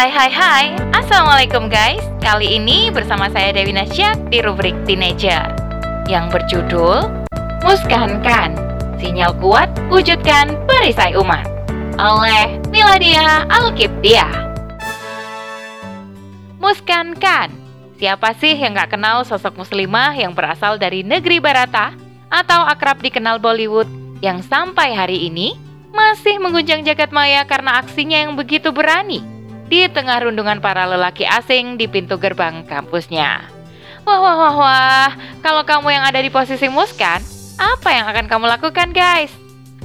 Hai hai hai, Assalamualaikum guys. Kali ini bersama saya Dewi Nasyak di rubrik Teenager Yang berjudul Muskankan, sinyal kuat wujudkan perisai umat. Oleh Miladia Alkiptia Muskankan, siapa sih yang gak kenal sosok muslimah yang berasal dari negeri Barata Atau akrab dikenal Bollywood yang sampai hari ini masih mengguncang jagat maya karena aksinya yang begitu berani di tengah rundungan para lelaki asing di pintu gerbang kampusnya. Wah, wah, wah, wah, kalau kamu yang ada di posisi Muskan, apa yang akan kamu lakukan guys?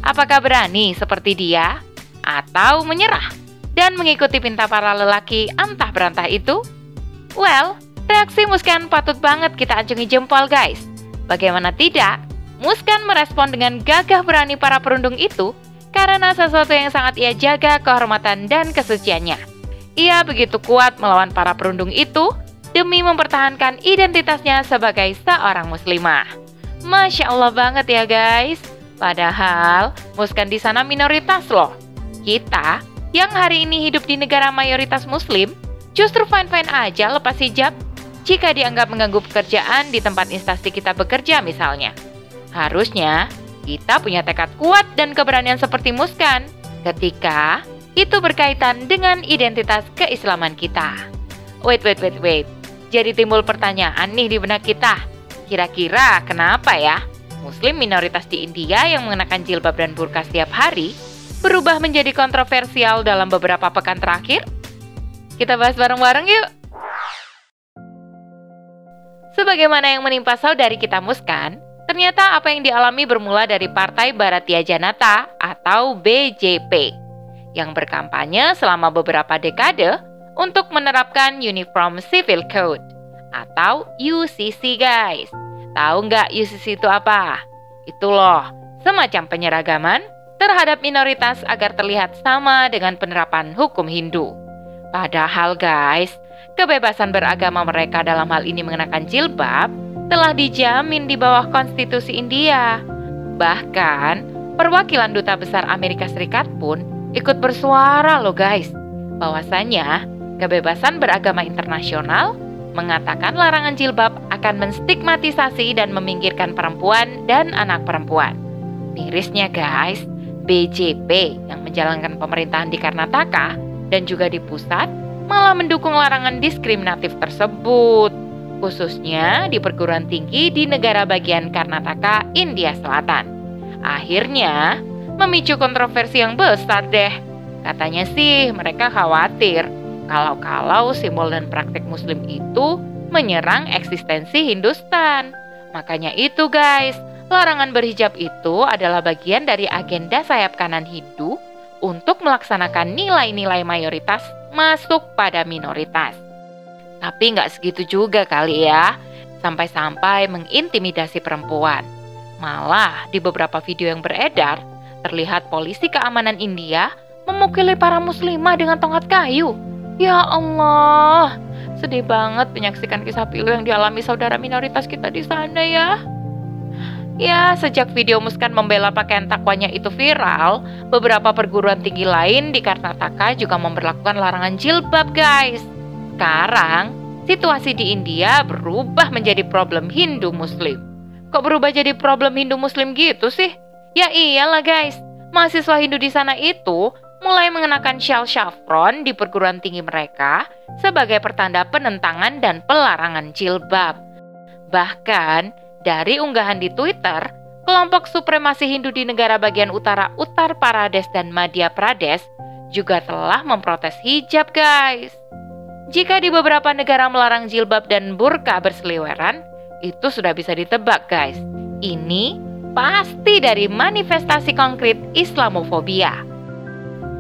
Apakah berani seperti dia? Atau menyerah dan mengikuti pinta para lelaki antah berantah itu? Well, reaksi Muskan patut banget kita acungi jempol guys. Bagaimana tidak? Muskan merespon dengan gagah berani para perundung itu karena sesuatu yang sangat ia jaga kehormatan dan kesuciannya. Ia begitu kuat melawan para perundung itu demi mempertahankan identitasnya sebagai seorang muslimah. Masya Allah banget ya guys. Padahal muskan di sana minoritas loh. Kita yang hari ini hidup di negara mayoritas muslim justru fine-fine aja lepas hijab jika dianggap mengganggu pekerjaan di tempat instansi kita bekerja misalnya. Harusnya kita punya tekad kuat dan keberanian seperti Muskan ketika itu berkaitan dengan identitas keislaman kita. Wait, wait, wait, wait. Jadi timbul pertanyaan nih di benak kita. Kira-kira kenapa ya Muslim minoritas di India yang mengenakan jilbab dan burka setiap hari berubah menjadi kontroversial dalam beberapa pekan terakhir? Kita bahas bareng-bareng yuk. Sebagaimana yang menimpa saudari kita Muskan, Ternyata apa yang dialami bermula dari Partai Bharatiya Janata atau BJP yang berkampanye selama beberapa dekade untuk menerapkan Uniform Civil Code atau UCC guys. Tahu nggak UCC itu apa? Itu loh, semacam penyeragaman terhadap minoritas agar terlihat sama dengan penerapan hukum Hindu. Padahal guys, kebebasan beragama mereka dalam hal ini mengenakan jilbab telah dijamin di bawah konstitusi India. Bahkan, perwakilan duta besar Amerika Serikat pun ikut bersuara loh guys, bahwasanya kebebasan beragama internasional mengatakan larangan jilbab akan menstigmatisasi dan meminggirkan perempuan dan anak perempuan. Mirisnya guys, BJP yang menjalankan pemerintahan di Karnataka dan juga di pusat malah mendukung larangan diskriminatif tersebut khususnya di perguruan tinggi di negara bagian Karnataka, India Selatan. Akhirnya, memicu kontroversi yang besar deh. Katanya sih mereka khawatir kalau-kalau simbol dan praktik muslim itu menyerang eksistensi Hindustan. Makanya itu guys, larangan berhijab itu adalah bagian dari agenda sayap kanan Hindu untuk melaksanakan nilai-nilai mayoritas masuk pada minoritas. Tapi nggak segitu juga kali ya, sampai-sampai mengintimidasi perempuan. Malah di beberapa video yang beredar, terlihat polisi keamanan India memukuli para muslimah dengan tongkat kayu. Ya Allah, sedih banget menyaksikan kisah pilu yang dialami saudara minoritas kita di sana ya. Ya, sejak video Muskan membela pakaian takwanya itu viral, beberapa perguruan tinggi lain di Karnataka juga memperlakukan larangan jilbab, guys. Sekarang, situasi di India berubah menjadi problem Hindu-Muslim. Kok berubah jadi problem Hindu-Muslim gitu sih? Ya iyalah guys, mahasiswa Hindu di sana itu mulai mengenakan shawl saffron di perguruan tinggi mereka sebagai pertanda penentangan dan pelarangan jilbab. Bahkan, dari unggahan di Twitter, kelompok supremasi Hindu di negara bagian utara Uttar Pradesh dan Madhya Pradesh juga telah memprotes hijab guys. Jika di beberapa negara melarang jilbab dan burka berseliweran, itu sudah bisa ditebak guys. Ini pasti dari manifestasi konkret Islamofobia.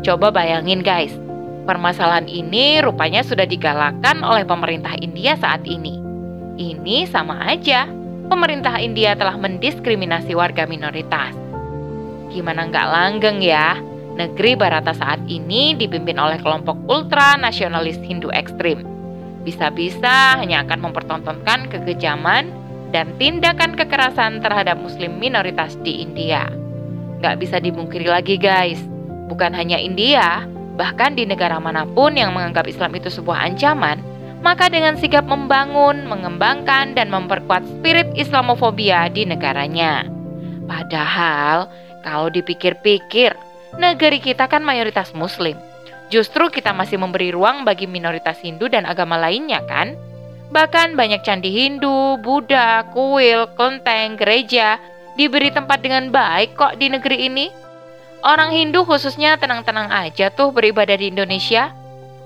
Coba bayangin guys, permasalahan ini rupanya sudah digalakkan oleh pemerintah India saat ini. Ini sama aja, pemerintah India telah mendiskriminasi warga minoritas. Gimana nggak langgeng ya? Negeri Barata saat ini dipimpin oleh kelompok ultra nasionalis Hindu ekstrim. Bisa-bisa hanya akan mempertontonkan kekejaman dan tindakan kekerasan terhadap muslim minoritas di India. Gak bisa dimungkiri lagi guys, bukan hanya India, Bahkan di negara mana pun yang menganggap Islam itu sebuah ancaman, maka dengan sigap membangun, mengembangkan, dan memperkuat spirit Islamofobia di negaranya. Padahal, kalau dipikir-pikir, negeri kita kan mayoritas Muslim. Justru kita masih memberi ruang bagi minoritas Hindu dan agama lainnya kan? Bahkan banyak candi Hindu, Buddha, kuil, kelenteng, gereja diberi tempat dengan baik kok di negeri ini. Orang Hindu khususnya tenang-tenang aja tuh beribadah di Indonesia.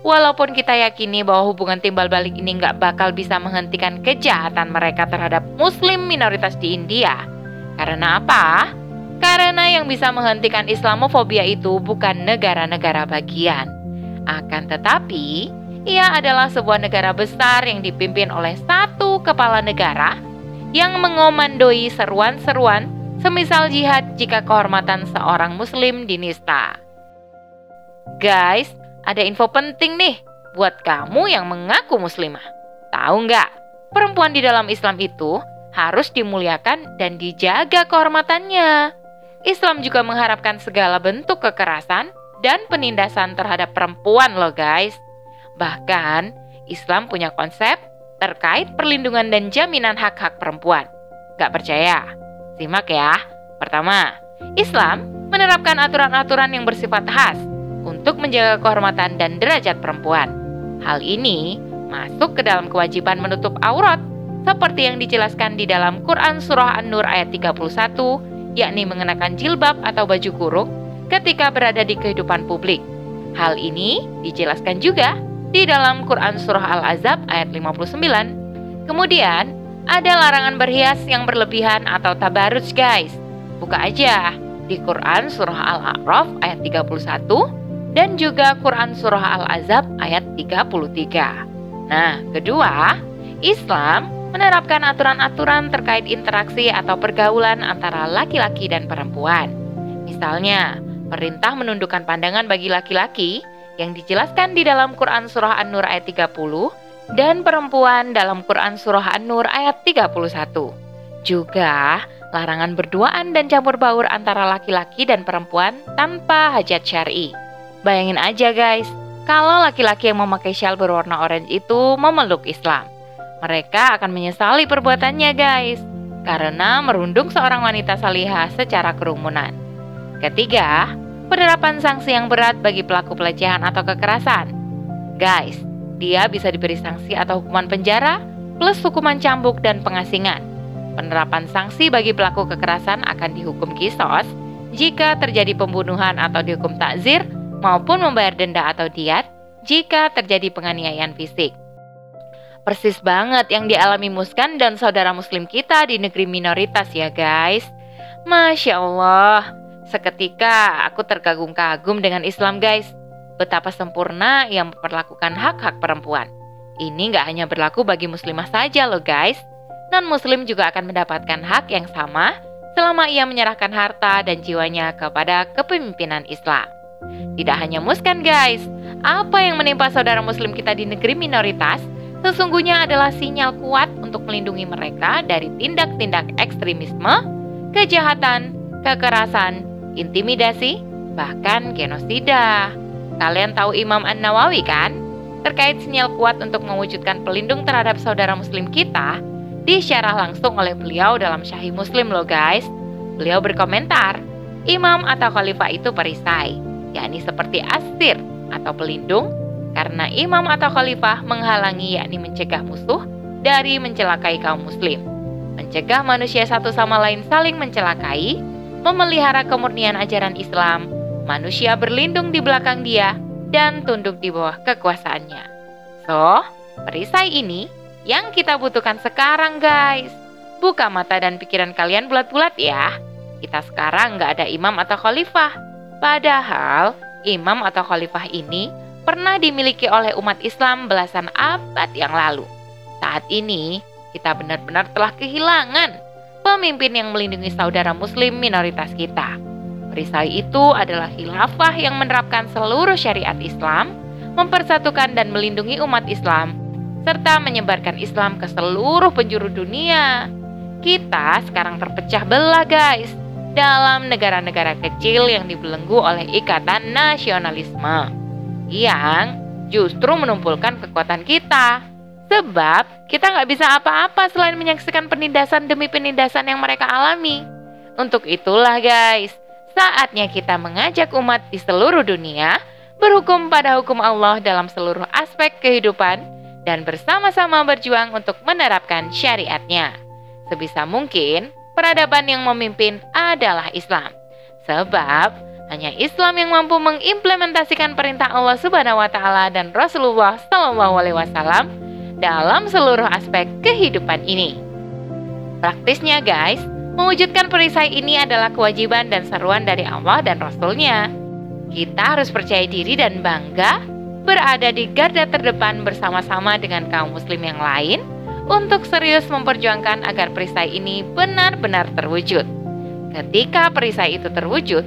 Walaupun kita yakini bahwa hubungan timbal balik ini nggak bakal bisa menghentikan kejahatan mereka terhadap Muslim minoritas di India. Karena apa? Karena yang bisa menghentikan Islamofobia itu bukan negara-negara bagian. Akan tetapi, ia adalah sebuah negara besar yang dipimpin oleh satu kepala negara yang mengomandoi seruan-seruan semisal jihad jika kehormatan seorang muslim dinista. Guys, ada info penting nih buat kamu yang mengaku muslimah. Tahu nggak? Perempuan di dalam Islam itu harus dimuliakan dan dijaga kehormatannya. Islam juga mengharapkan segala bentuk kekerasan dan penindasan terhadap perempuan loh guys. Bahkan, Islam punya konsep terkait perlindungan dan jaminan hak-hak perempuan. Gak percaya? Simak ya. Pertama, Islam menerapkan aturan-aturan yang bersifat khas untuk menjaga kehormatan dan derajat perempuan. Hal ini masuk ke dalam kewajiban menutup aurat seperti yang dijelaskan di dalam Quran Surah An-Nur ayat 31, yakni mengenakan jilbab atau baju kurung ketika berada di kehidupan publik. Hal ini dijelaskan juga di dalam Quran Surah Al-Azab ayat 59. Kemudian, ada larangan berhias yang berlebihan atau tabaruj guys. Buka aja di Quran Surah Al-A'raf ayat 31 dan juga Quran Surah Al-Azab ayat 33. Nah, kedua, Islam menerapkan aturan-aturan terkait interaksi atau pergaulan antara laki-laki dan perempuan. Misalnya, perintah menundukkan pandangan bagi laki-laki yang dijelaskan di dalam Quran Surah An-Nur ayat 30 dan perempuan dalam Quran Surah An-Nur ayat 31. Juga larangan berduaan dan campur baur antara laki-laki dan perempuan tanpa hajat syari. Bayangin aja guys, kalau laki-laki yang memakai shawl berwarna orange itu memeluk Islam. Mereka akan menyesali perbuatannya guys, karena merundung seorang wanita salihah secara kerumunan. Ketiga, penerapan sanksi yang berat bagi pelaku pelecehan atau kekerasan. Guys, dia bisa diberi sanksi atau hukuman penjara plus hukuman cambuk dan pengasingan. Penerapan sanksi bagi pelaku kekerasan akan dihukum kisos jika terjadi pembunuhan atau dihukum takzir maupun membayar denda atau diat jika terjadi penganiayaan fisik. Persis banget yang dialami Muskan dan saudara muslim kita di negeri minoritas ya guys. Masya Allah, seketika aku terkagum-kagum dengan Islam guys betapa sempurna ia memperlakukan hak-hak perempuan. Ini nggak hanya berlaku bagi muslimah saja loh guys. Non-muslim juga akan mendapatkan hak yang sama selama ia menyerahkan harta dan jiwanya kepada kepemimpinan Islam. Tidak hanya muskan guys, apa yang menimpa saudara muslim kita di negeri minoritas sesungguhnya adalah sinyal kuat untuk melindungi mereka dari tindak-tindak ekstremisme, kejahatan, kekerasan, intimidasi, bahkan genosida. Kalian tahu Imam An-Nawawi kan? Terkait sinyal kuat untuk mewujudkan pelindung terhadap saudara muslim kita, disyarah langsung oleh beliau dalam Syahih Muslim loh guys. Beliau berkomentar, imam atau khalifah itu perisai, yakni seperti asir atau pelindung, karena imam atau khalifah menghalangi yakni mencegah musuh dari mencelakai kaum muslim. Mencegah manusia satu sama lain saling mencelakai, memelihara kemurnian ajaran Islam, manusia berlindung di belakang dia dan tunduk di bawah kekuasaannya. So, perisai ini yang kita butuhkan sekarang guys. Buka mata dan pikiran kalian bulat-bulat ya. Kita sekarang nggak ada imam atau khalifah. Padahal imam atau khalifah ini pernah dimiliki oleh umat Islam belasan abad yang lalu. Saat ini kita benar-benar telah kehilangan pemimpin yang melindungi saudara muslim minoritas kita. Perisai itu adalah khilafah yang menerapkan seluruh syariat Islam, mempersatukan dan melindungi umat Islam, serta menyebarkan Islam ke seluruh penjuru dunia. Kita sekarang terpecah belah guys, dalam negara-negara kecil yang dibelenggu oleh ikatan nasionalisme. yang justru menumpulkan kekuatan kita. Sebab kita nggak bisa apa-apa selain menyaksikan penindasan demi penindasan yang mereka alami. Untuk itulah guys, saatnya kita mengajak umat di seluruh dunia berhukum pada hukum Allah dalam seluruh aspek kehidupan dan bersama-sama berjuang untuk menerapkan syariatnya. Sebisa mungkin, peradaban yang memimpin adalah Islam. Sebab hanya Islam yang mampu mengimplementasikan perintah Allah Subhanahu wa taala dan Rasulullah wasallam dalam seluruh aspek kehidupan ini. Praktisnya guys, mewujudkan perisai ini adalah kewajiban dan seruan dari Allah dan Rasulnya. Kita harus percaya diri dan bangga berada di garda terdepan bersama-sama dengan kaum muslim yang lain untuk serius memperjuangkan agar perisai ini benar-benar terwujud. Ketika perisai itu terwujud,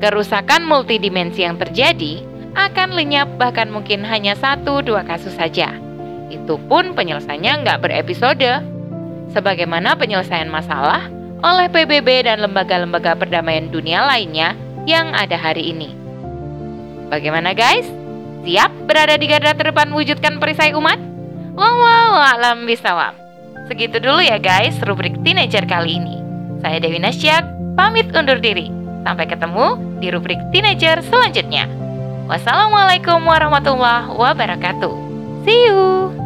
kerusakan multidimensi yang terjadi akan lenyap bahkan mungkin hanya satu dua kasus saja. Itu pun penyelesaiannya nggak berepisode. Sebagaimana penyelesaian masalah oleh PBB dan lembaga-lembaga perdamaian dunia lainnya yang ada hari ini. Bagaimana guys? Siap berada di garda terdepan wujudkan perisai umat? Wow, alam bisawab. Segitu dulu ya guys rubrik teenager kali ini. Saya Dewi Nasyak, pamit undur diri. Sampai ketemu di rubrik teenager selanjutnya. Wassalamualaikum warahmatullahi wabarakatuh. See you!